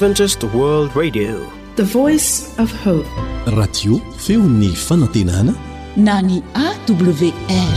Adventist World Radio, the voice of hope. Radio feony fanantenana na ny AWR.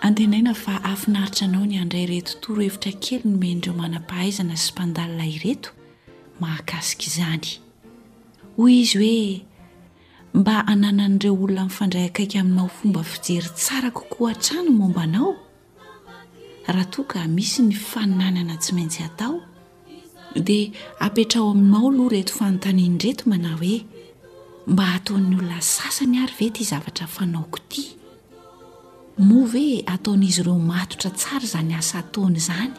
Antenaina fa hahafinaritra anao ny handray ireto torohevitra kely nomen'ireo manam-pahaizana sy mpandalina ireto mahakasika izany. Hoy izy hoe, Mba hananan'ireo olona mifandray akaiky aminao fomba fijery tsara kokoa hatrany momba anao, raha toa ka misy ny fananana tsy maintsy atao, Dia apetraho aminao aloha ireto fanontaniana ireto manao hoe, mba ataon'ny olona sasany ary ve ity zavatra fanaoko ity? Moa ve ataon'izy ireo matotra tsara izany asa ataony izany?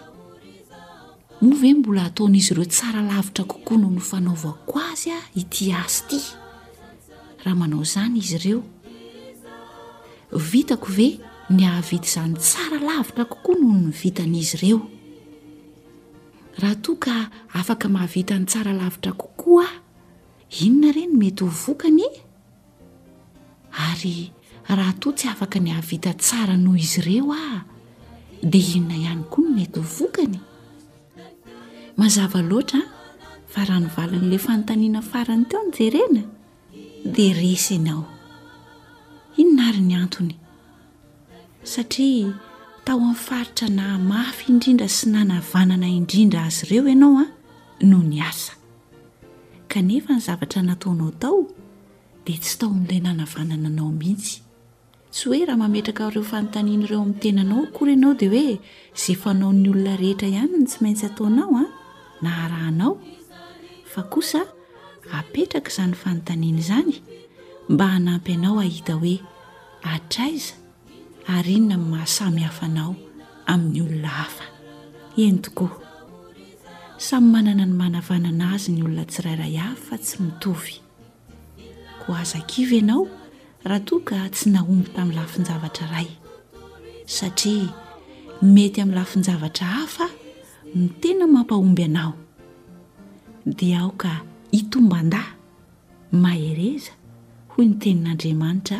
Moa ve mbola ataon'izy ireo tsara lavitra kokoa noho ny fanaovako azy ity asa ity? Raha manao izany izy ireo, vitako ve ny hahavita izany tsara lavitra kokoa noho ny vitan'izy ireo? Raha toa ka afaka mahavita ny tsara lavitra kokoa aho, inona re no mety ho vokany? Ary raha toa tsy afaka ny hahavita tsara noho izy ireo aho, dia inona ihany koa no mety ho vokany? Mazava loatra fa raha ny valin'ilay fanontaniana farany teo no jerena, dia resy ianao. Inona ary ny antony? Satria tao amin'ny faritra naha mafy indrindra sy nanavanana indrindra azy ireo ianao an no niasa. Kanefa ny zavatra nataonao tao dia tsy tao amin'ilay nanavanana anao mihitsy. Tsy hoe raha mametraka ireo fanontaniana ireo amin'ny tenanao akory ianao dia hoe izay fanaon'ny olona rehetra ihany no tsy maintsy ataonao an, na arahanao, fa kosa apetraka izany fanontaniana izany mba hanampy anao hahita hoe hatraiza ary inona no maha samy hafa anao amin'ny olona hafa. Eny tokoa, samy manana ny manavanana azy ny olona tsirairay avy fa tsy mitovy. Koa aza kivy ianao raha toa ka tsy nahomby tamin'ny lafin-javatra iray, satria mety amin'ny lafin-javatra hafa no tena mampahomby anao. Dia aoka hitomban-dahy, mahereza, hoy ny Tenin'Andriamanitra.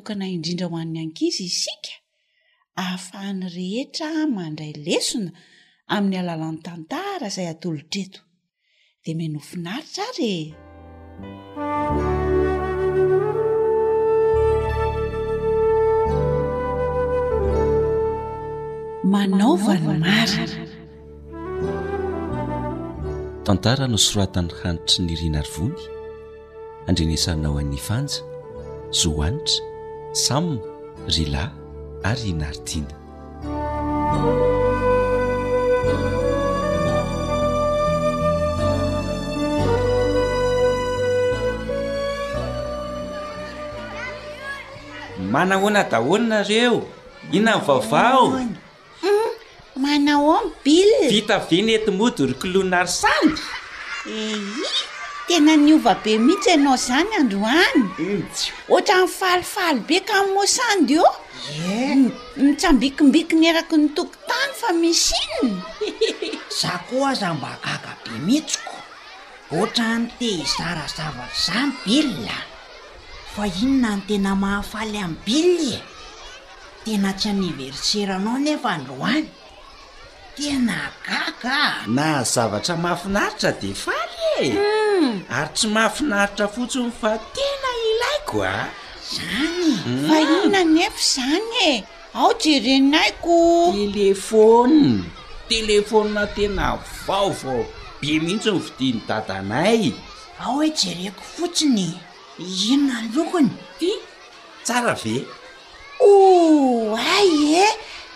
manokana indrindra ho an'ny ankizy isika, ahafahan'ny rehetra mandray lesona amin'ny alalan'ny tantara izay atolotra eto. Dia mihaino ho finaritra ary e! Manaova ny marina. Tantara nosoratan'i Hanitra Nirinarivony. andrenesanao an'i Fanja, Zohanitra, Sam, Rila ary i Nartina. Manahoana daholo nareo? Inona ny vaovao? Hum manaom Bill? Vita ve nety mody ry clown ary sandry? Eyy tena niova be mihitsy ianao zany androany Otrany falifaly be kamo moa sandy ô Yeah Mitsambikimbikina eraky ny tokotany fa misy inona? Za koa aza mba gaga be mihitsy ko Otrany te hizara zavatra zany Bill a Fa inona no tena mahafaly an'i Bill e? Tena tsy anniversaire anao nefa androany? Tena gaga ah! Nahazo zavatra mahafinaritra dia faly e! Ary tsy mahafinaritra fotsiny fa tena ilaiko a! Zany? Fa inona nefa zany e? Ao jerenay ko! Telephone! Telephone tena vaovao be mihitsy no vidin'i dadanay! Ao e jereko fotsiny e! Inona ny lokony? Ty? Tsara ve? Ouay e!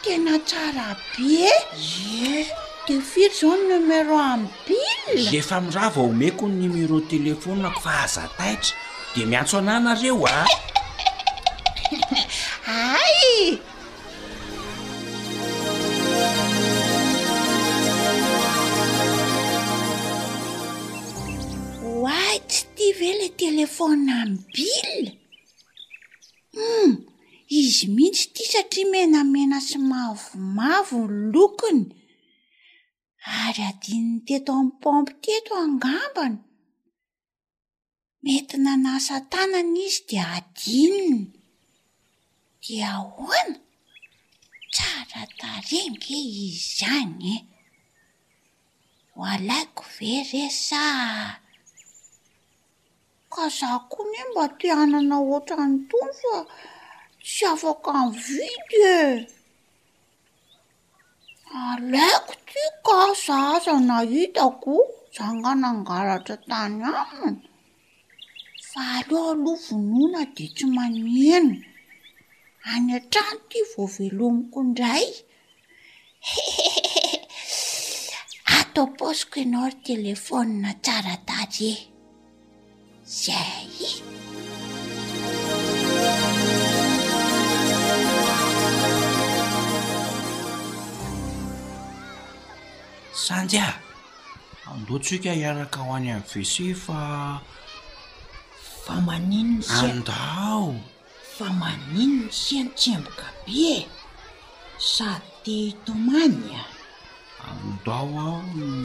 Tena tsara be e! Ie! Dia firy izao ny numéro an'i Bill? Efa mirava omeko ny numéro téléphone-ko fa aza taitra dia miantso anà nareo a! Ay! Ouay! Tsy tia ve ilay téléphone an'i Bill? Humm! Izy mihitsy ity satria menamena sy mavomavo ny lokony ary adinony teto amin'ny paompy teto angambany. Mety nanasa tanana izy dia adinony. Dia ahoana? Tsara tarehy nge izy izany e! Ho alaiko ve re sa? Ka za koa ne mba te hanana ohatran tony fa tsy afaka mividy e! Alaiko ty ka za aza nahitako za nga nangalatra tany aminy fa aleo aloha vonona de tsy maneno, any an-trano ty vao velomiko indray. Hehehehe! Ato am-paosiko ianao ry telefaonina tsara tarehy. Zay! Sanjy a! Andao tsika hiaraka ho any amin'ny WC fa. Fa maninona? Andao! Fa maninona isia no tsemboka be e? Sa te hitomany a? Andao aho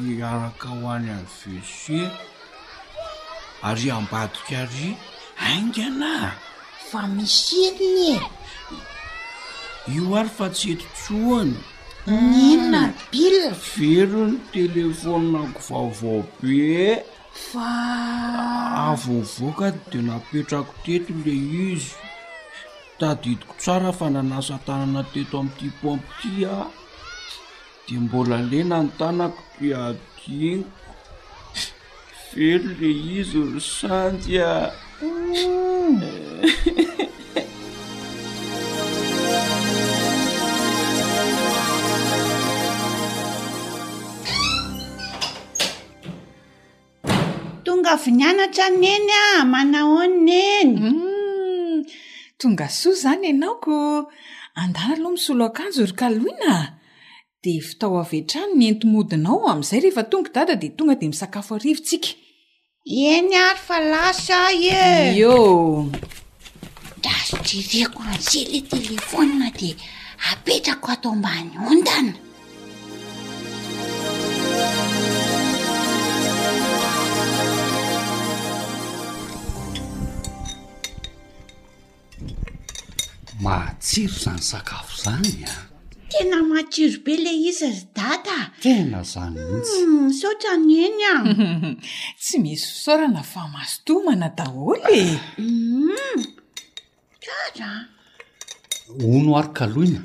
hiaraka ho any amin'ny WC ary ambadika ary haingana a! Fa misy inona e? Io ary fa tsy eto intsony. Ny inona ry Bill? Very ny telefonako vaovao be. Fa avovoakany dia napetrako teto ilay izy. Tadidiko tsara fa nanasa tanana teto amin'ity paompy ity aho, dia mbola lena ny tanako dia hadinoko. Very ilay izy ry Sandy a! Tonga avy nianatra Neny a! Manahoana Neny? Humm! Tonga soa izany ianao ko! Andà aloha misolo akanjo ry Kaloina a! Dia votao avy hatrany ny enti-modinao, amin'izay rehefa tonga i Dada dia tonga dia misakafo hariva isika. Eny ary fa lasa aho e! Iô! Ndra azo jereko amin'izay ilay telefaonina dia apetrako ato ambany ondana. Matsiro zany sakafo zany a! Tena matsiro be le izy ry dada a! Tena zany mihitsy! Misaotra an Neny a! Tsy misy fisaorana fa mazotoa homana daholo e! Gaga an! Hono ary kaloina.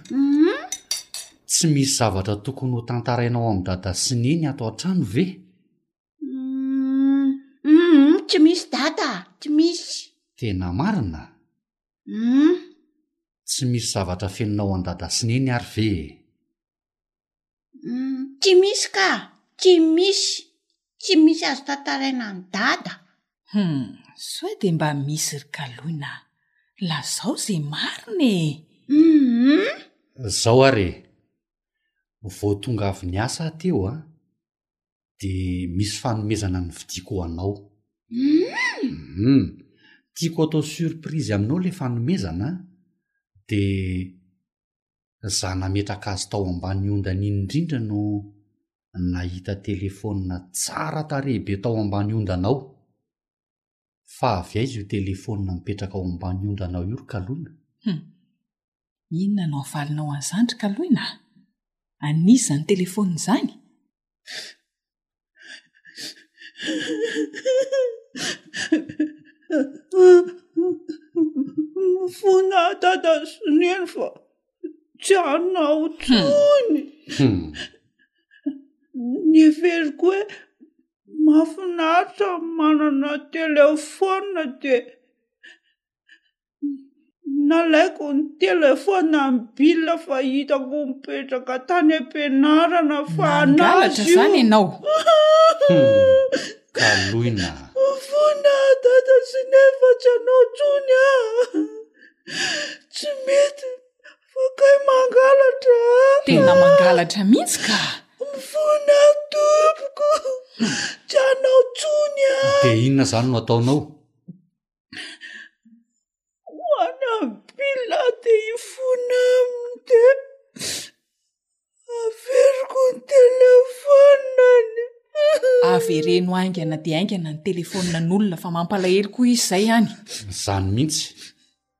Tsy misy zavatra tokony ho tantaraina ao amin'i Dada sy Neny ato an-trano ve? Tsy misy Dada a! Tsy misy. Tena marina? Tsy misy zavatra afenina ao an'i Dada sy Neny ary ve e? Tsy misy ka! Tsy misy! Tsy misy azo tantaraina an'i Dada! Hum! Sao dia mba misy ry Kaloina a! Lazao izay marina e! Hum! Izao ary e! Vao tonga avy niasa aho teo an! Dia misy fanomezana novidiako ho anao. Hum! Tiako atao surprise aminao ilay fanomezana an! Dia za nametraka azy tao ambany ondany iny indrindra no nahita telefaonina tsara tarehy be tao ambany ondana ao. Fa avy aiza io telefaonina mipetraka ao ambany ondana ao io ry Kaloina? Hum, inona no havalinao an'izany ry Kaloina a? An'iza ny telefaonina izany? Mifona aho dada sy neny fa tsy anao tsony hmm. ny heveriko hoe mahafinaritra manana telefaona dia Nalaiko ny téléphone an'i Bill fa hitako mipetraka tany am-pianarana fa an'azy io. Nangalatra ianao. Kaloina. Fona dada sy nefa tsy anao tsony a. Tsy mety fa kay mangalatra a. Tena mangalatra mihitsy ka. Mifona tompoko. Tsy anao tsony a. Dia inona izany no ataonao? hoana bila de ifona aminy de averiko ny telefoniny avereno aingana de aingana ny telefonina n'olona fa mampalahelo koa izy zay any zany mihitsy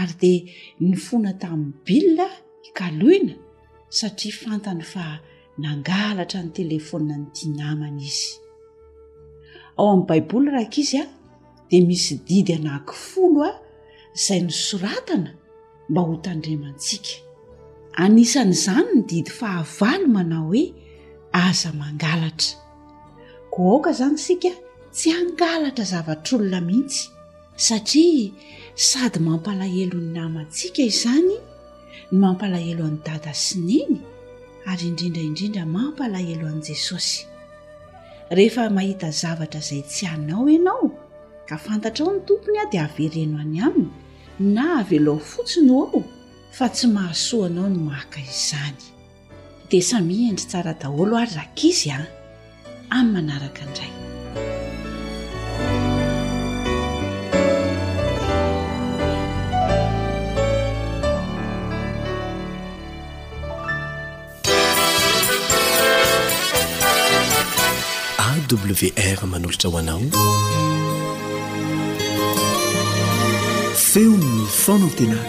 ary dia nifona tamin'i Bill i Kaloina satria fantany fa nangalatra ny telefoninan'ity namany izy. Ao amin'ny Baiboly raha ankizy a, dia misy didy anaky folo a izay nosoratana mba ho tandremantsika. Anisan'izany ny didy fahavalo manao hoe aza mangalatra. Koa aoka izany isika tsy hangalatra zavatr'olona mihitsy. satria sady mampalahelo ny namantsika izany ny mampalahelo an'i dada sy neny ary indrindra indrindra mampalahelo an'i jesosy rehefa mahita zavatra izay tsy anao ianao ka fantatrao ny tompony a dia avereno any aminy na avelao fotsiny ho ao fa tsy mahasoa anao ny maka izany dia samia hendry tsara daholo ary rankizy an! amin'ny manaraka indray awr manolotra ho anao feon'ny fonantena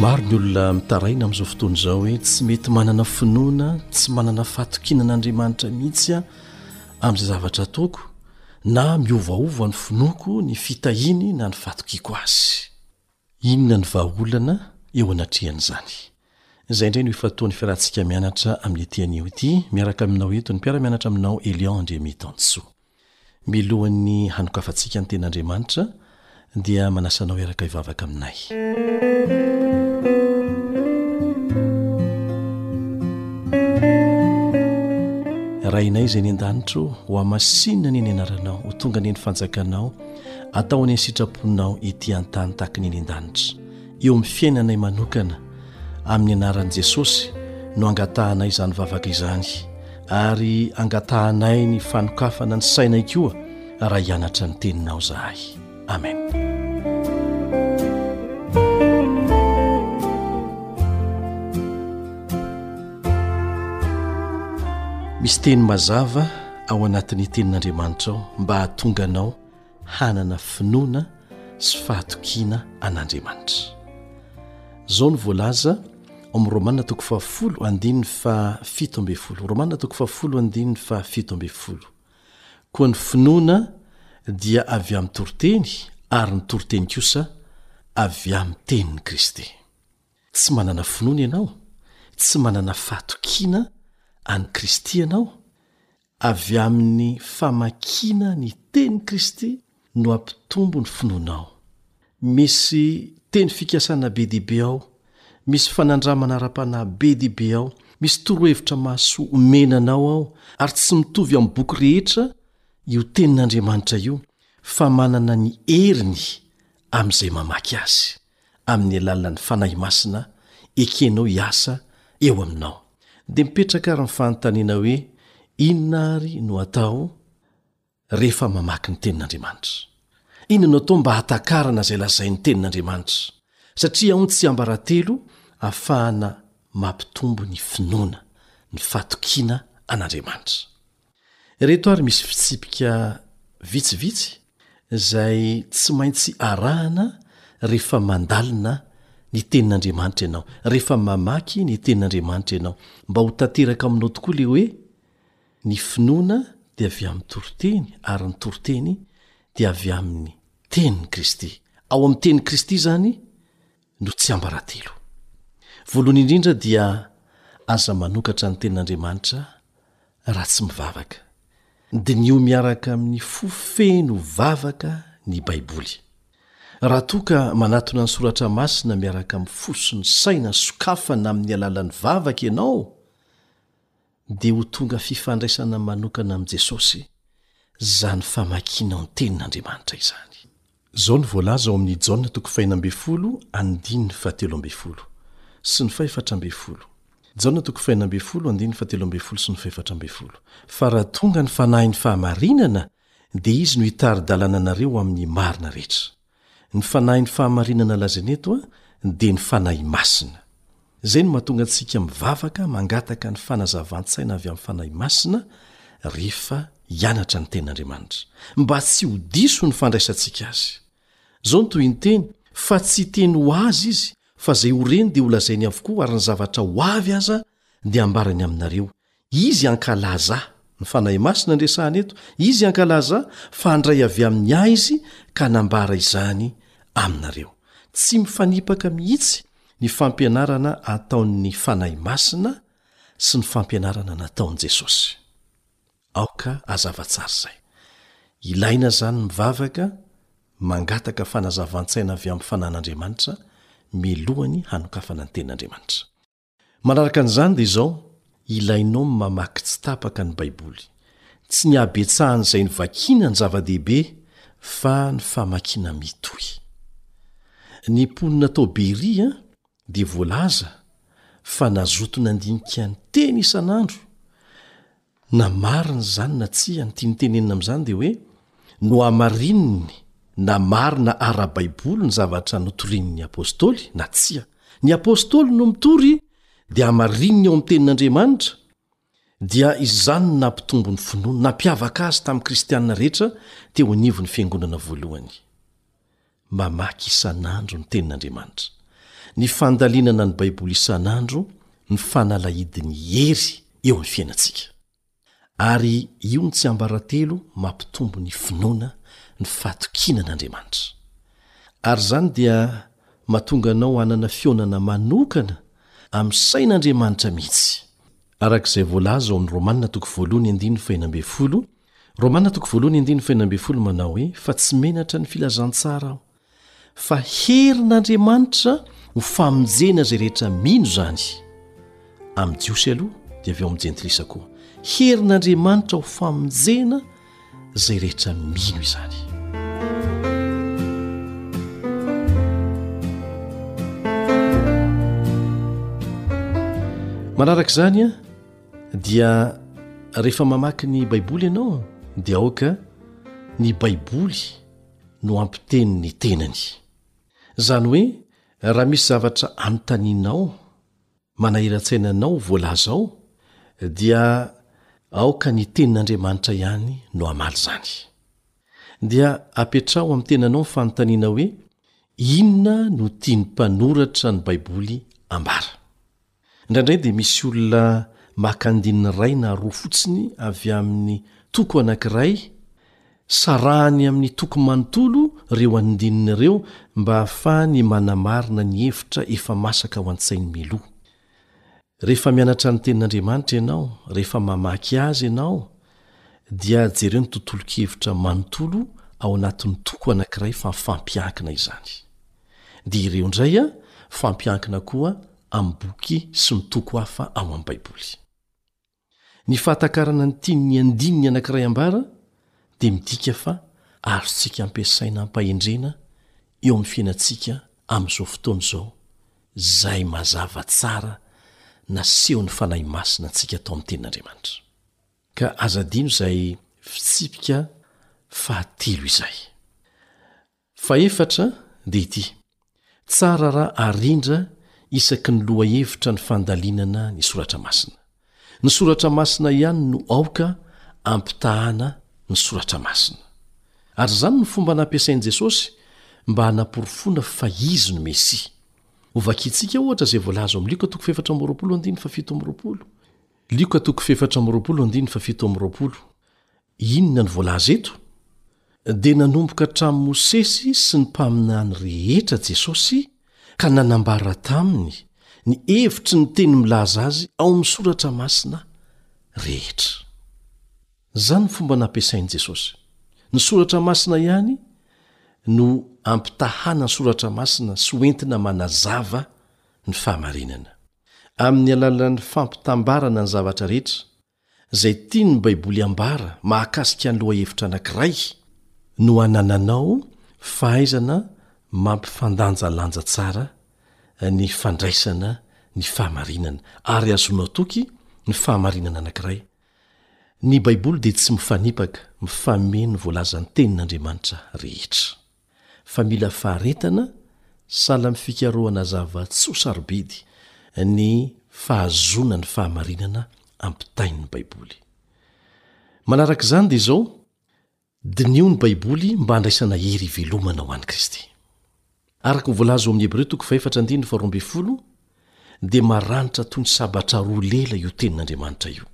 Maro ny olona mitaraina amin'izao fotoana izao hoe tsy mety manana finoana, tsy manana fahatokiana an'Andriamanitra mihitsy aho amin'izay zavatra ataoko na miovaova ny finoako, ny fitahiany na ny fahatokiako azy. Inona ny vahaolana eo anatrehan'izany? Izay indray no ifantohan'ny fiarahantsika mianatra amin'ity anio ity, miaraka aminao eto ny mpiara-mianatra aminao Elion Andriamitansoa. Milohan'ny hanokafantsika ny Tenin'Andriamanitra dia manasa anao hiaraka hivavaka aminay. Rainay izay any an-danitra ô, hohamasinina anie ny anaranao, ho tonga anie ny fanjakanao. Atao any an-sitraponao ety an-tany tahaka ny any an-danitra. Eo amin'ny fiainanay manokana, amin'ny anaran'i Jesosy no angatahanay izany vavaka izany, ary angatahanay ny fanokafana ny sainay koa raha hianatra ny teninao izahay. Amen. misy teny mazava ao anatin'ny tenin'Andriamanitra ao mba hahatonga anao hanana finoana sy fahatokiana an'Andriamanitra. Izao no voalaza ao amin'ny Romana toko fahafolo andininy fa fito ambin'ny folo. Romana toko fahafolo andininy fa fito ambin'ny folo. Koa ny finoana dia avy amin'ny toriteny ary ny toriteny kosa avy amin'ny tenin'i Kristy. Tsy manana finoana ianao, tsy manana fahatokiana an'i Kristy ianao, avy amin'ny famakiana ny tenin'i Kristy no hampitombo ny finoanao. Misy teny fikasana be dia be ao, misy fanandramana ara-panahy be dia be ao, misy torohevitra mahasoa omena anao ao, ary tsy mitovy amin'ny boky rehetra io Tenin'Andriamanitra io, fa manana ny heriny amin'izay mamaky azy. amin'ny alalan'ny Fanahy Masina ekenao hiasa eo aminao. Dia mipetraka ary ny fanontaniana hoe, Inona àry no atao rehefa mamaky ny Tenin'Andriamanitra? Inona no atao mba hahatakarana izay lazain'ny Tenin'Andriamanitra? Satria ao ny tsiambaratelo ahafahana mampitombo ny finoana, ny fatokiana an'Andriamanitra. Ireto ary misy fitsipika vitsivitsy izay tsy maintsy arahana rehefa mandalina ny Tenin'Andriamanitra ianao, rehefa mamaky ny Tenin'Andriamanitra ianao, mba ho tanteraka ao aminao tokoa ilay hoe, Ny finoana dia avy amin'ny toriteny, ary ny toriteny dia avy amin'ny Tenin'i Kristy. Ao amin'ny Tenin'i Kristy izany no tsiambaratelo. Voalohany indrindra dia aza manokatra ny tenin'Andriamanitra raha tsy mivavaka. Diniho miaraka amin'ny fo feno vavaka ny Baiboly. Raha toa ka manatona ny soratra masina miaraka amin'ny fo sy ny saina sokafana amin'ny alalan'ny vavaka ianao, dia ho tonga fifandraisana manokana amin'i Jesosy izany famakianao ny Tenin'Andriamanitra izany. Izao no voalaza ao amin'ny Jaona toko fahena ambin'ny folo andininy fahatelo ambin'ny folo sy ny fahefatra ambin'ny folo, Jaona toko fahena ambin'ny folo andininy fahatelo ambin'ny folo sy ny fahefatra ambin'ny folo, Fa raha tonga ny Fanahin'ny fahamarinana, dia Izy no hitari-dalana anareo amin'ny marina rehetra. Ny fanahin'ny fahamarinana lazaina eto dia ny Fanahy Masina. Izay no mahatonga antsika mivavaka mangataka ny fanazavan-tsaina avy amin'ny Fanahy Masina rehefa hianatra ny Tenin'Andriamanitra, mba tsy ho diso ny fandraisantsika azy. Izao no tohinteny, Fa tsy hiteny ho azy izy, fa izay ho reny dia holazainy avokoa ary ny zavatra ho avy aza dia hambarany aminareo, Izy ankalaza, ny Fanahy Masina no resahana eto, Izy ankalaza fa handray avy amin'ny Ahy Izy ka hanambara izany aminareo. Tsy mifanipaka mihitsy ny fampianarana ataon'ny Fanahy Masina sy ny fampianarana nataon'i Jesosy. Aoka hazava tsara izay. Ilaina izany ny mivavaka, mangataka fanazavan-tsaina avy amin'ny Fanan'Andriamanitra, milohany hanokafana ny Tenin'Andriamanitra. Manaraka an'izany dia izao, ilainao ny mamaky tsy tapaka ny Baiboly. Tsy ny habetsahan'izay novakiana no zava-dehibe fa ny famakiana mitohy. Ny mponina tao Beria dia voalaza fa nazoto nandinika ny Teny isan'andro. Na marina izany na tsia, ny tiany tenenina amin'izany dia hoe, nohamarininy na marina ara-baiboly ny zavatra notorian'ny apostoly na tsia. Ny apostoly no mitory dia hamarininy ao amin'ny Tenin'Andriamanitra, dia izany no nampitombo ny finoany, nampiavaka azy tamin'ny kristiana rehetra teo anivon'ny fiangonana voalohany. Mamaky isan'andro ny Tenin'Andriamanitra, ny fandalinana ny Baiboly isan'andro no fanalahidin'ny hery eo amin'ny fiainantsika. Ary io no tsiambaratelo mampitombo ny finoana, ny fatokiana an'Andriamanitra. Ary izany dia mahatonga anao hanana fihaonana manokana amin'ny sain'Andriamanitra mihitsy. Araka izay voalaza ao amin'ny Romana toko voalohany andininy fahenina ambin'ny folo Romana toko voalohany andininy faheno ambin'ny folo manao hoe fa tsy menatra ny filazantsara aho fa herin'andriamanitra ho famonjena izay rehetra mino izany amin'ny jiosy aloha dia avy eo amin'ny jentilisa koa herin'andriamanitra ho famonjena izay rehetra mino izany manaraka izany a dia rehefa mamaky ny baiboly ianao dia aoka ny baiboly no ampiteny ny tenany izany hoe raha misy zavatra anontanianao manahiran-tsaina anao voalaza ao dia aoka ny tenin'andriamanitra ihany no amaly izany dia apetraho amin'ny tenanao ny fanontaniana hoe inona no tiany mpanoratra ny baiboly ambara Indraindray dia misy olona maka andininy iray na roa fotsiny avy amin'ny toko anankiray, sarahany amin'ny toko manontolo ireo andininy ireo mba hahafahany manamarina ny hevitra efa masaka ao an-tsainy mialoha. Rehefa mianatra ny Tenin'Andriamanitra ianao, rehefa mamaky azy ianao, dia jereo ny tontolon-kevitra manontolo ao anatin'ny toko anankiray fa fampiankina izany. dia ireo indray a fampiankina koa amin'ny boky sy ny toko hafa ao amin'ny baiboly ny fahatakarana ny tian'ny andininy anankiray ambara dia midika fa azontsika ampiasaina ampahendrena eo amin'ny fiainantsika amin'izao fotoana izao zay mazava tsara na seho ny fanahy masina antsika atao amin'ny tenin'andriamanitra ka azadino izay fitsipika fahatelo izay Fahefatra dia ity, tsara raha arindra isaky ny lohahevitra ny fandalinana ny soratra masina. Ny soratra masina ihany no aoka ampitahana ny soratra masina. Ary izany no fomba nampiasain'i Jesosy mba hanaporofoana fa izy no Mesia. Hovakintsika ohatra izay voalaza ao amin'ny Lioka toko fahefatra amby roapolo andininy fahafito amby roapolo. Lioka toko fahefatra amby roapolo andininy fahafito amby roapolo. Inona no voalaza eto? Dia nanomboka hatramin'i Mosesy sy ny mpaminany rehetra Jesosy ka nanambara taminy ny hevitry ny teny milaza azy ao amin'ny soratra masina rehetra. Izany ny fomba nampiasain'i Jesosy. Ny soratra masina ihany no ampitahàna ny soratra masina sy hoentina manazava ny fahamarinana. Amin'ny alalan'ny fampitambarana ny zavatra rehetra, Izay tian'ny Baiboly hambara mahakasika ny lohahevitra anankiray no anananao fahaizana mampifandanjalanja tsara ny fandraisana ny fahamarinana, ary azonao toky ny fahamarinana anankiray. Ny Baiboly dia tsy mifanipaka, mifamehy ny voalazan'ny Tenin'Andriamanitra rehetra. fa mila faharetana sahala amin'ny fikarohana zava-tsy ho sarobidy ny fahazoana ny fahamarinana ampitain'ny Baiboly. Manaraka izany dia izao, Diniho ny Baiboly mba handraisana hery hivelomana ho an'i Kristy. Araka ny voalaza ao amin'ny Hebreo toko fahefatra andininy faharoa ambin'ny folo dia maranitra toy ny sabatra roa lela io tenin'Andriamanitra io.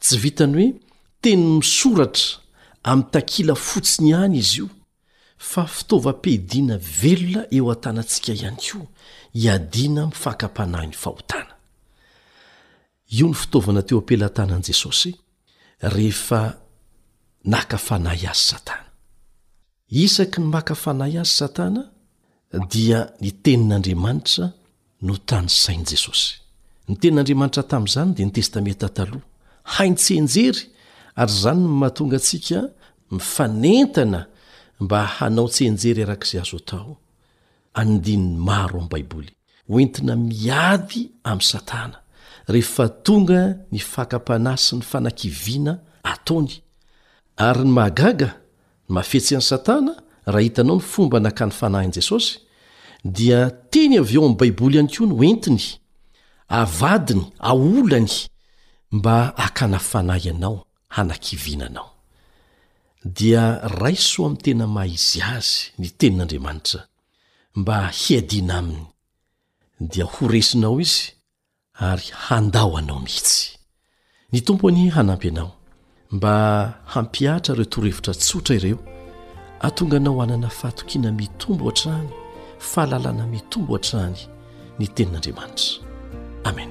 Tsy vitan'ny hoe teny misoratra amin'ny takila fotsiny ihany izy io, fa fitaovam-piadiana velona eo an-tanantsika ihany koa, hiadiana amin'ny fakam-panahin'ny fahotana. Io no fitaovana teo am-pelatanan'i Jesosy rehefa naka fanahy azy Satana. Isaky ny maka fanahy azy Satana, dia ny Tenin'Andriamanitra Notanisain'i Jesosy. Ny Tenin'Andriamanitra tamin'izany dia ny Testamenta Taloha. Hainy tsy enjery, ary izany no mahatonga antsika mifanentana mba hanao tsy enjery araka izay azo atao. Andininy maro amin'ny Baiboly hoentina miady amin'i Satana rehefa tonga ny fakam-panahy sy ny fanakiviana ataony. Ary ny mahagaga Mafetsy an'i Satana raha hitanao ny fomba nakany fanahy an'i Jesosy, dia teny avy ao amin'ny Baiboly ihany koa no entiny, avadiny, aolany, mba hakana fanahy anao, hanakiviana anao. Dia raiso amin'ny tena maha izy azy ny Tenin'Andriamanitra, mba hiadiana aminy. Dia horesinao izy ary handao anao mihitsy. Ny Tompo anie hanampy anao mba hampihatra ireo torohevitra tsotra ireo hahatonga anao hanana fahatokiana mitombo hatrany, fahalalana mitombo hatrany ny tenin'Andriamanitra. Amen.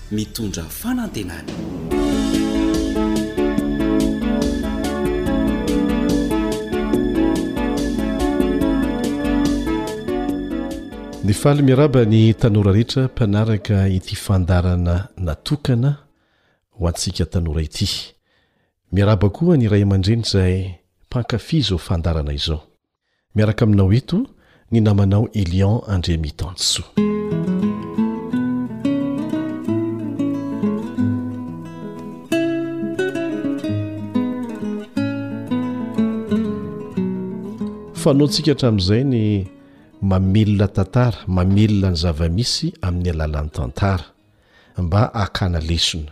mitondra fanantenana. Ny faly miaraba ny tanora rehetra mpanaraka ity fandarana natokana ho antsika tanora ity. Miaraba koa ny ray aman-dreny izay mpankafy izao fandarana izao. Miaraka aminao eto ny namanao Elian Andriamitansoa. Fanaontsika hatramin'izay ny mamelona tantara, mamelona ny zava-misy amin'ny alalan'ny tantara mba hakana lesona.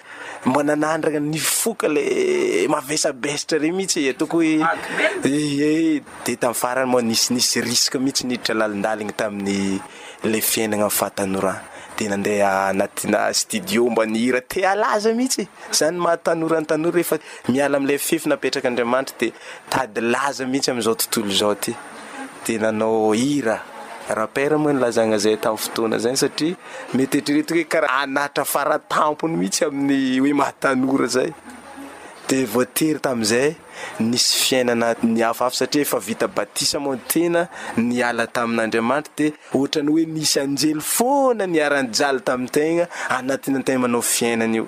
mba nanandrana nifoka le mavesabesitra re mihitsy e toko e de tamin'ny farany moa nisy nisy risque mihitsy niditra lalindaliny tamin'ny le fiainana ny fahatanorana de nandeha anatina studio mba nihira te alaza mihitsy zany mahatanora ny tanora rehefa miala amin'ilay fefy napetraka andriamanitra de tady laza mihitsy amin'izao tontolo izao ty de nanao hira rapper moa ny lazagna zay tamin'ny fotoana zay satria Mety eritrereto hoe karaha an'Atra fara tampony mihitsy amin'ny hoe maha tanora zay. Dia voatery tamin'izay nisy fiainana niafafy satria efa vita batisa moa ny tena, niala tamin'Andriamanitra dia ohatran'ny hoe nisy anjely foana niara-nijaly tamin'ny tegna, anatin'ny tegna manao fiainana io.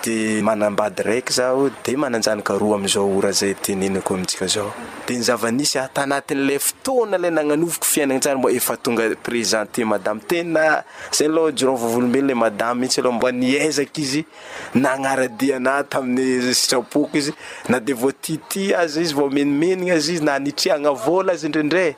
Dia manambady raiky zaho dia manan-janaka roa amin'izao ora izay tenenako amintsika izao. Dia ny zava-nisy aho tanatin'ilay fotoana ilay nagnanovako fiainana tsara mba efa tonga présente madame tena izay aloha jirao vavolombelona ilay madame mihitsy aloha mba niezaka izy nagnara-dia anahy tamin'ny sitrapoko izy na dia vao tiatia aza izy vao menomenogna aza izy na nitriagna vôla aza indraindray.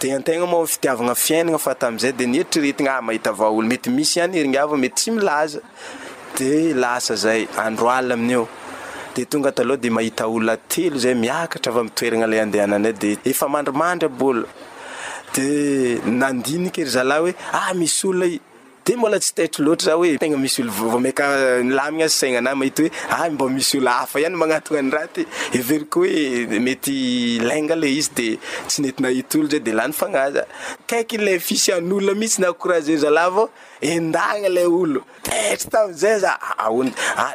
Dia antegna moa fitiavagna fiaignana fa tamin'izay dia nieritreretigna ah mahita vahaola mety misy ihany heringavo mety tsy milaza dia lasa zay andro alina amin'io dia tonga taloha dia mahita olona telo zay miakatra avy amin'ny toeragna ilay andehananay dia efa mandrimandry abola dia nandinika ry zalahy hoe ah misy olona Dia mbola tsy taitro loatra za hoe tegna misy olo vao mainka nilamigna saigna na mahita hoe any mbô misy olo hafa ihany magnatogna ny raha ty heveriko hoe mety lainga le izy de tsy nety nahita olo zay de lany fagnahy za kaiky le fisian'olo mitsy nakoraze zalahy vao endagna le olo taitro tamizay za aoun ah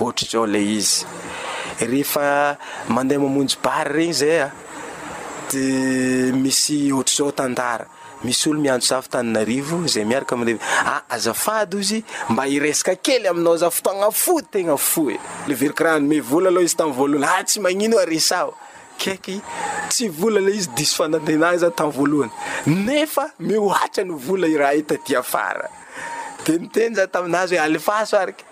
Ohatr'izao ilay izy, rehefa mandeha mamonjy bar regny izay an, dia misy ohatr'izao tantara, misy olo miantso za avy Tananarivo izay miaraka am le, ah azafady ozy mba hiresaka kely aminao za fotoagna fohy tegna fohy e, leveriko raha hanome vola aloha izy tamin'ny voalohany, ah tsy magnino oa resaho, kaiky tsy vola ilay izy diso fanantenana za tamin'ny voalohany, nefa mihoatra ny vola i raha io taty afara, dia niteny za taminazy hoe alefaso ary ka.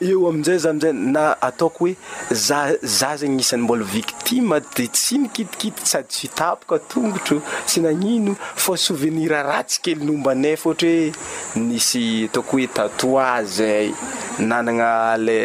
Eo amin'izay izany izay na ataoko hoe za za zegny isan'ny mbola victime de tsy nikitikity sady tsy tapoka tongotro tsy nagnino fa souvenir ratsy kely nomba anay fa ohatra hoe nisy ataoko hoe tatouage zay nanagna le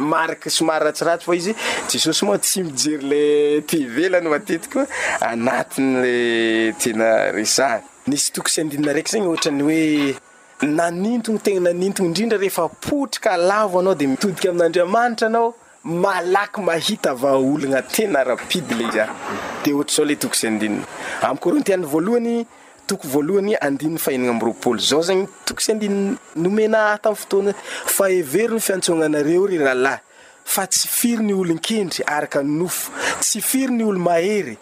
marque somary ratsiratsy fa izy Jesosy moa tsy mijery le ty ivelany matetiky fa anatigny le tena resahany. Nisy toko sy andininy araiky zegny ohatran'ny hoe. Nanintogny tegna nanintogny indrindra rehefa potrika lavo anao de mitodika amin'Andriamanitra anao malaky mahita vahaolagna tena rapide le izy a! de ohatr'izao le toko sy andininy amin'ny Korintiana voalohany toko voalohany andininy fahenina amby roapolo zao zegny toko sy andininy nomena ahy tamin'ny fotoana fa hevero ny fiantsoagnanareo ry rahalahy fa tsy firy ny olon-kendry araka ny nofo tsy firy ny olo-mahery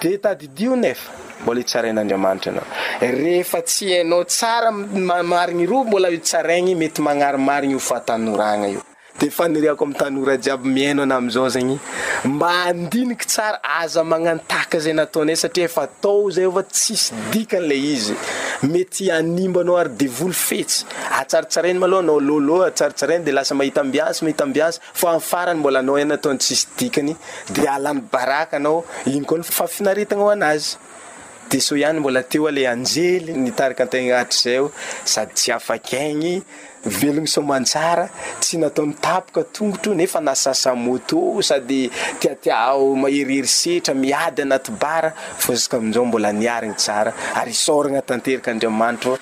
Dia tadidio nefa mbola hitsarain'Andriamanitra anao. Rehefa tsy hainao tsara marigny ireo mbola hitsaraigny mety magnarimarigny io fahatanoragna io. Dia faniriako amin'ny tanora jiaby mihaino anah amin'izao zegny, mba handiniky tsara, aza magnantaka izay nataonay satria efa atao izay fa tsisy dikany ilay izy. Mety hanimba anao ary devoly fetsy. Atsaratsaraigny malôha anao lôlô, atsaratsaraigny dia lasa mahita ambiansy, mahita ambiansy, Fa ny farany mbola anao ihany ataony tsisy dikany dia alany baraka anao iny koa ny fahafinaretagna ho anazy dia sao ihany mbola teo ilay anjely nitarika antegna hatrizay eo sady tsy afakaigny velogny soamantsara tsy nataony tapoka tongotro nefa nasasa moto sady tiatia ao maherihery setra miady anaty bara fa ziskamizao mbola niarigny tsara ary isaoragna tanteraka Andriamanitro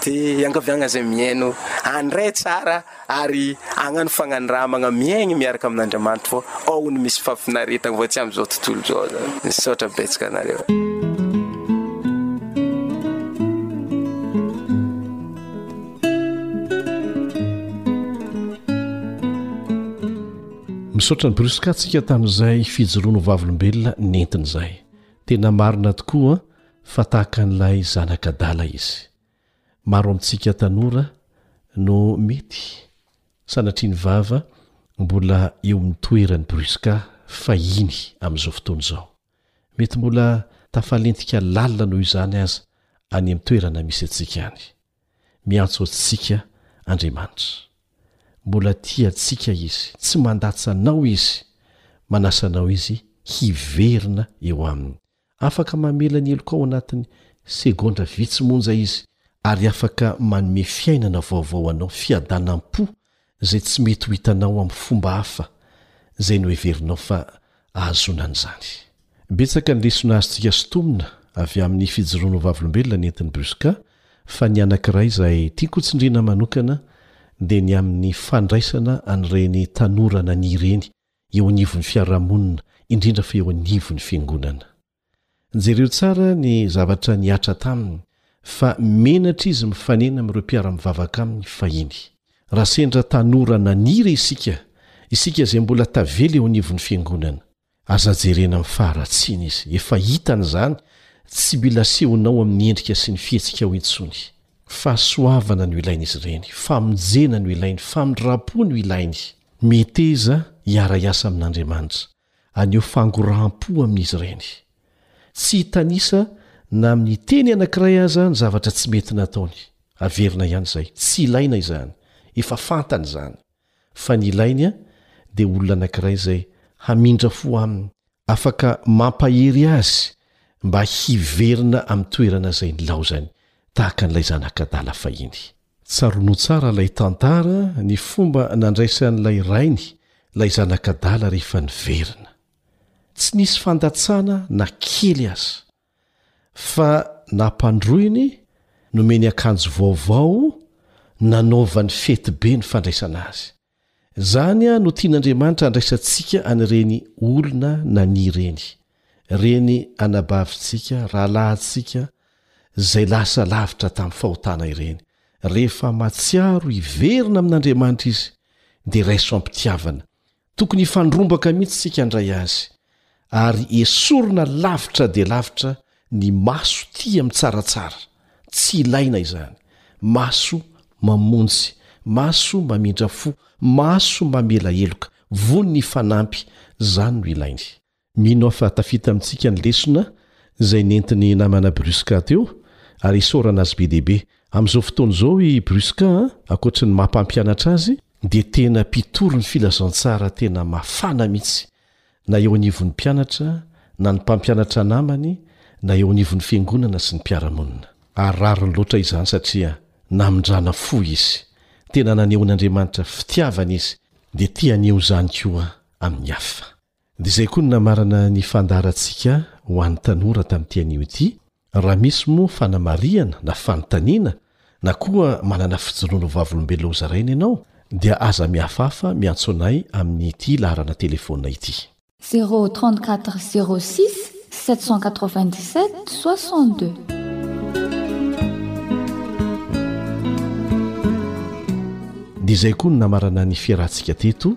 Dia iangaviagna izay mihaino any re tsara ary hagnano fagnandramagna miaigny miaraka amin'Andriamanitro fô ao no misy fahafinaretagna fa tsy am'izao tontolo izao zany. Misaotra betsaka anareo. Misaotra ny Brusca antsika tamin'izay fijoroana ho vavolombelona nentiny izay. Tena marina tokoa fa tahaka an'ilay zanak'adala izy. Maro amintsika tanora no mety sanatria ny vava mbola eo amin'ny toerany brusque fahiny amin'izao fotoana izao. Mety mbola tafalentika lalina noho izany aza any amin'ny toerana misy antsika any. Miantso antsika Andriamanitra. Mbola tia antsika Izy, tsy mandatsa anao Izy, manasa anao Izy hiverina eo Aminy. Afaka mamela ny helokao anatin'ny segondra vitsy monja izy, ary afaka manome fiainana vaovao anao, fiadanam-po izay tsy mety ho hitanao amin'ny fomba hafa izay noheverinao fa ahazoana an'izany. Betsaka ny lesona azontsika sintomina avy amin'ny fijoroana ho vavolombelona nentin'i Brusca, fa ny anankiray izay tiako hotsindriana manokana dia ny amin'ny fandraisana an'ireny tanora naniry eny eo anivon'ny fiarahamonina, indrindra fa eo anivon'ny fiangonana. Jereo tsara ny zavatra nihatra taminy, fa menatra izy mifanena amin'ireo mpiara-mivavaka aminy fahiny. Raha sendra tanora naniry isika, isika izay mbola tavela eo anivon'ny fiangonana, aza jerena amin'ny faharatsiana izy. Efa hitany izany, tsy mila asehonao amin'ny endrika sy ny fihetsikao intsony. Fahasoavana no ilain'izy ireny, famonjena no ilainy, famindram-po no ilainy. Meteza hiara-hiasa amin'Andriamanitra, haneho fangoraham-po amin'izy ireny. Tsy hitanisa na amin'ny teny anankiray aza ny zavatra tsy mety nataony. Averina ihany izay. Tsy ilaina izany. Efa fantany izany. Fa ny ilainy dia olona anankiray izay hamindra fo aminy, afaka mampahery azy mba hiverina amin'ny toerana izay nilaozany, tahaka an'ilay zanak'adala fahiny. Tsaroanao tsara ilay tantara ny fomba nandraisan'ilay rainy ilay zanak'adala rehefa niverina. Tsy nisy fandatsana na kely aza. Fa nampandroiny, nomeny akanjo vaovao, nanaovany fetibe ny fandraisana azy. Izany no tian'Andriamanitra handraisantsika an'ireny olona nania ireny, ireny anabavintsika, rahalahintsika izay lasa lavitra tamin'ny fahotana ireny. Rehefa mahatsiaro hiverina amin'Andriamanitra izy, dia raiso am-pitiavana. Tokony hifandrombaka mihitsy isika handray azy, Ary esorina lavitra dia lavitra ny maso tia mitsaratsara, tsy ilaina izany, maso mamonjy, maso mamindra fo, maso mamela heloka, von'ny fanampy, izany no ilainy. Mino aho fa tafita amintsika ny lesona izay nentin'i namana Brusca teo, ary isaorana azy be dia be. Amin'izao fotoana izao i Brusca, ankoatry ny maha mpampianatra azy, dia tena mpitory ny filazantsara tena mafana mihitsy, na eo anivon'ny mpianatra na ny mpampianatra namany na eo anivon'ny fiangonana sy ny mpiara-monina. Ary rariny loatra izany satria namindrana fo izy, tena nanehoan'Andriamanitra fitiavana izy dia te haneho izany koa amin'ny hafa. Dia izay koa no namarana ny fandaharantsika ho an'ny tanora tamin'ity anio ity. Raha misy moa fanamarihana na fanontaniana na koa manana fijoroana ho vavolombelona hozaraina ianao dia aza mihafahafa miantso anay amin' ity laharana telefonina ity. Zéro trente quatre zéro six sept cent quatre vingt dix sept soixante deux. Dia izay koa no namarana ny fiarahantsika teto.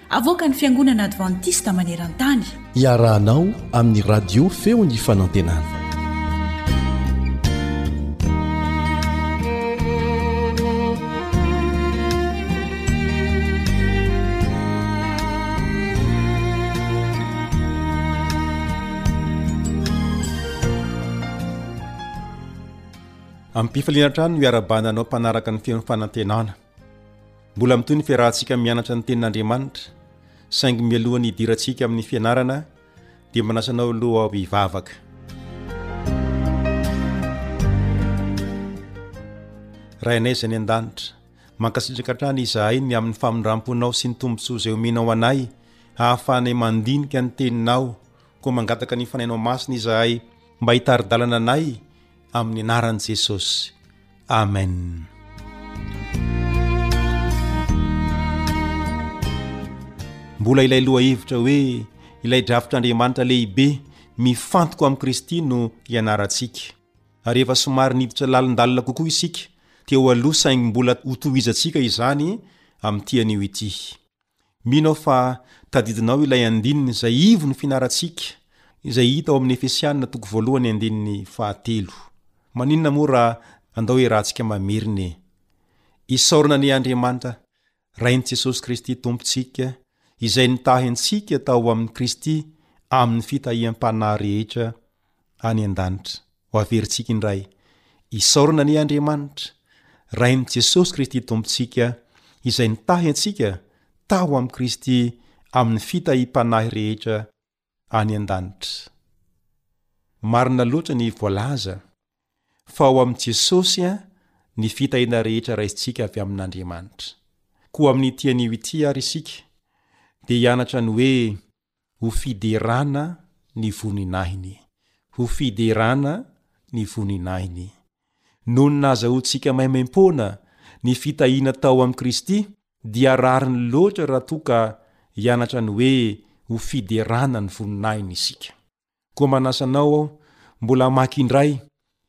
Avoakan'ny Fiangonana Advantista maneran-tany. Iarahanao amin'ny Radio Feon'ny Fanantenana. Ampifaliana hatrany no iarabananao mpanaraka ny feon'ny fanantenana. Mbola mitohy ny fiarahantsika mianatra ny tenin'Andriamanitra, saingy mialoha ny hidirantsika amin'ny fianarana dia manasa anao aloha aho hivavaka. Rainay izay any an-danitra, mankasitraka hatrany izahay ny amin'ny famindram-ponao sy ny tombontsoa izay omenao anay hahafahanay mandinika ny teninao, koa mangataka ny fanainao masina izahay mba hitari-dalana anay amin'ny anaran'i Jesosy. Amen. Mbola ilay loha hevitra hoe ilay drafitr'Andriamanitra lehibe mifantoko amin'i Kristy no ianarantsika. Ary efa somary niditra lalindalina kokoa isika teo aloha saingy mbola hotohizantsika izany amin'ity anio ity. Mino aho fa tadidinao ilay andininy izay ivon'ny fianarantsika, izay hita ao amin'ny Efesiana toko voalohany andininy fahatelo. Maninona moa raha andao iarahantsika mamerina e! Isaorana anie Andriamanitra, Rain'i Jesosy Kristy Tompontsika, izay nitahy antsika tao amin'i Kristy amin'ny fitahiam-panahy rehetra, any an-danitra. Ho averintsika indray. Isaorana anie Andriamanitra, Rain'i Jesosy Kristy Tompontsika, izay nitahy antsika tao amin'i Kristy amin'ny fitahiam-panahy rehetra any an-danitra. Marina loatra ny voalaza fa ao amin'i Jesosy ny fitahiana rehetra raisintsika avy amin'Andriamanitra. Koa amin'ity anio ity ary isika dia hianatra ny hoe Ho fiderana ny voninahiny. Ho fiderana ny voninahiny. Nony nahazahoantsika maimaimpoana ny fitahiana tao amin'i Kristy, dia rariny loatra raha toa ka hianatra ny hoe ho fiderana ny voninahiny isika. Koa manasa anao aho mbola hamaky indray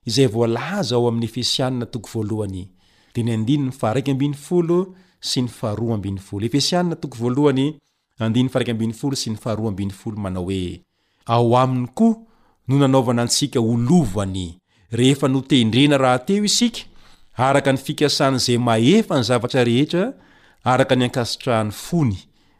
izay voalaza ao amin'ny Efesiana toko voalohany, dia ny andininy faharaika ambin'ny folo sy ny faharoa ambin'ny folo. Efesiana toko voalohany, andininy faharaika ambin'ny folo sy ny faharoa ambin'ny folo manao hoe, Ao aminy koa no nanaovana antsika ho lovany, rehefa notendrena rahateo isika, araka ny fikasan'izay mahefa ny zavatra rehetra, araka ny ankasitrahan'ny fony,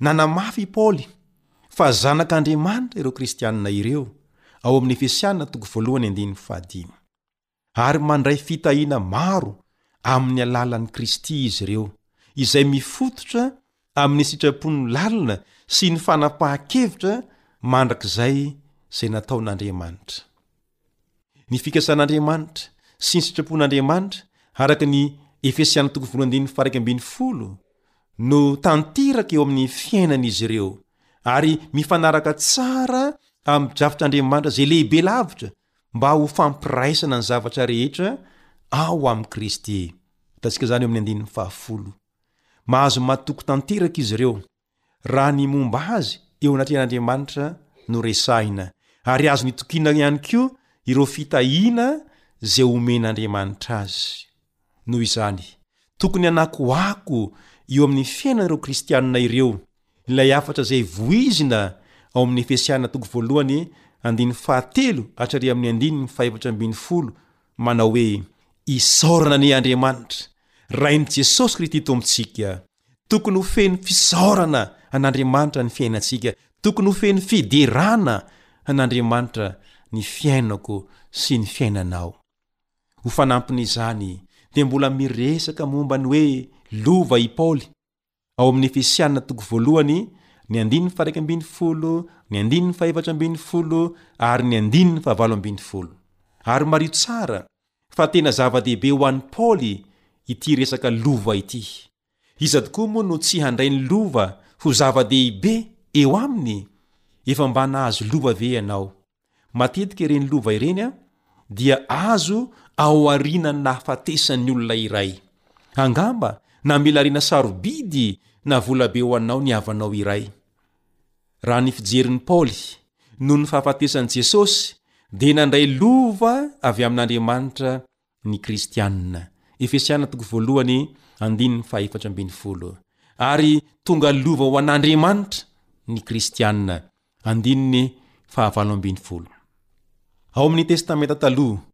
Nanamafy i Paoly fa zanak'Andriamanitra ireo Kristianina ireo, ao amin'ny Efesiana toko voalohany andininy fahadimy. Ary mandray fitahiana maro amin'ny alalan'i Kristy izy ireo, izay mifototra amin'ny sitrapony lalina sy ny fanapahan-kevitra mandrakizay izay nataon'Andriamanitra. Ny fikasan'Andriamanitra sy ny sitrapon'Andriamanitra araka ny Efesiana toko voalohany andininy faraika ambin'ny folo no tanteraka eo amin'ny fiainan'izy ireo ary mifanaraka tsara amin'ny drafitr'Andriamanitra izay lehibe lavitra mba ho fampiraisana ny zavatra rehetra ao amin'i Kristy. Hitantsika izany eo amin'ny andininy fahafolo. Mahazo matoky tanteraka izy ireo raha ny momba azy eo anatrehan'Andriamanitra no resahina, ary azo nitokiana ihany koa ireo fitahiana izay omen'Andriamanitra azy. Noho izany, tokony hanakoako eo amin'ny fiainan'ireo Kristianina ireo ilay hafatra izay voizina ao amin'ny Efesiana toko voalohany andininy fahatelo hatrary amin'ny andininy fahefatra ambin'ny folo manao hoe, Isaorana anie Andriamanitra, Rain'i Jesosy Kristy Tompontsika, Tokony ho feno fisaorana an'Andriamanitra ny fiainantsika. Tokony ho feno fiderana an'Andriamanitra ny fiainako sy ny fiainanao. Ho fanampin'izany, dia mbola miresaka momba ny hoe lova i Paoly, ao amin'ny Efesiana toko voalohany, ny andininy faha-iraika ambin'ny folo, ny andininy faha-efatra ambin'ny folo ary ny andininy fahavalo ambin'ny folo. Ary mariho tsara fa tena zava-dehibe ho an'i Paoly ity resaka lova ity. Iza tokoa moa no tsy handray ny lova ho zava-dehibe eo aminy? Efa mba nahazo lova ve ianao? Matetika ireny lova ireny dia azo aorianan'ny nahafatesan'ny olona iray. Angamba namela harena sarobidy na volabe ho anao ny havanao iray. Raha ny fijerin'i Paoly, noho ny fahafatesan'i Jesosy dia nandray lova avy amin'Andriamanitra ny Kristianina, Efesiana toko voalohany andininy fahefatra ambin'ny folo, ary tonga lova ho an'Andriamanitra ny Kristianina, andininy fahavalo ambin'ny folo. Ao amin'ny Testamenta Taloha,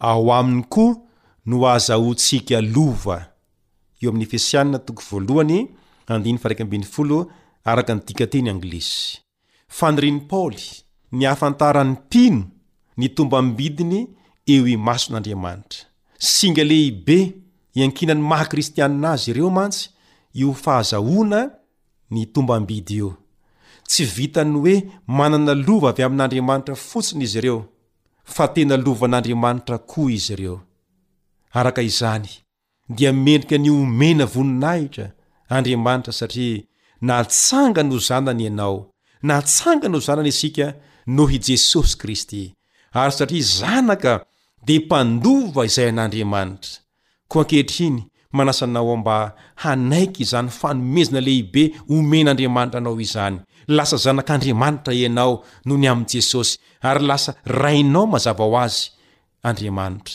Ao aminy koa no hahazahoantsika lova. Eo amin'ny Efesiana toko voalohany, andininy faha-iraika ambin'ny folo, araka ny dikan-teny anglisy. Fanirian'i Paoly ny hahafantaran'ny mpino ny tombam-bidiny eo imason'Andriamanitra. Singa lehibe iankinan'ny maha-kristianina azy ireo mantsy io fahazahoana ny tombam-bidy io. Tsy vitan'ny hoe manana lova avy amin'Andriamanitra fotsiny izy ireo, fa tena lovan'Andriamanitra koa izy ireo. Araka izany, dia mendrika ny omena voninahitra Andriamanitra satria natsangany ho zanany ianao, natsangany ho zanany isika noho i Jesosy Kristy, ary satria zanaka dia mpandova izay an'Andriamanitra. Koa ankehitriny, manasa anao mba hanaiky izany fanomezana lehibe omen'Andriamanitra anao izany. Lasa zanak'Andriamanitra ianao noho ny amin'i Jesosy, ary lasa rainao mazava ho azy Andriamanitra.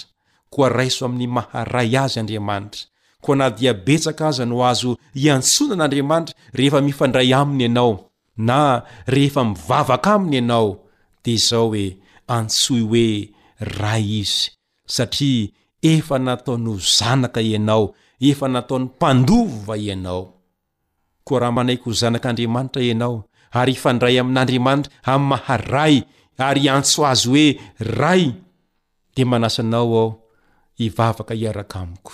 Koa raiso amin'ny maha Ray azy Andriamanitra. Koa na dia betsaka aza no azo iantsoana an'Andriamanitra rehefa mifandray Aminy ianao, na rehefa mivavaka Aminy ianao, dia izao e, antsoy hoe Ray Izy, Satria efa nataony ho zanaka ianao, efa nataony mpandova ianao. Koa raha manaiky ho zanak'Andriamanitra ianao, ary hifandray amin'Andriamanitra amin'ny maha Ray, ary hiantso Azy hoe Ray, dia manasa anao aho hivavaka hiaraka amiko.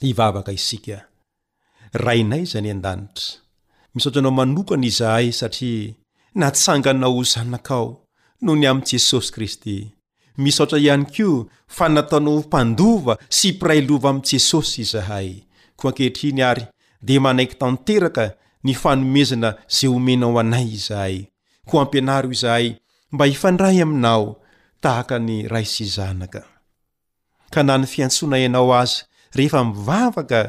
Hivavaka isika. Rainay izay any an-danitra, misaotra Anao manokana izahay satria natsangana ho zanakao noho ny amin'i Jesosy Kristy. Misaotra ihany koa fa nataonao ho mpandova sy mpiray lova amin'i Jesosy izahay. Koa ankehitriny ary dia manaiky tanteraka ny fanomezana izay omenao anay izahay. Koa ampianaro izahay mba hifandray aminao tahaka ny ray sy zanaka. ka na ny fiantsoana ianao aza rehefa mivavaka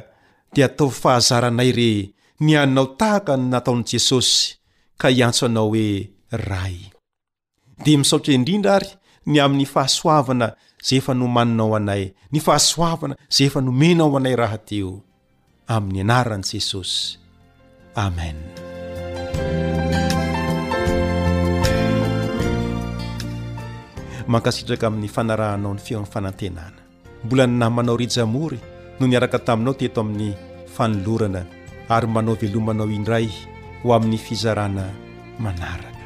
dia ataovy fahazaranay re ny hanao tahaka ny nataon'i Jesosy ka hiantso anao hoe Ray. Dia misaotra indrindra ary ny amin'ny fahasoavana izay efa nomaninao anay, ny fahasoavana izay efa nomenao anay rahateo. amin'ny anaran'i Jesosy. Amen. mankasitraka amin'ny fanarahanao ny feon'ny fanantenana mbola ny namanao rijamory no niaraka taminao teto amin'ny fanolorana ary manao velomanao indray ho amin'ny fizarana manaraka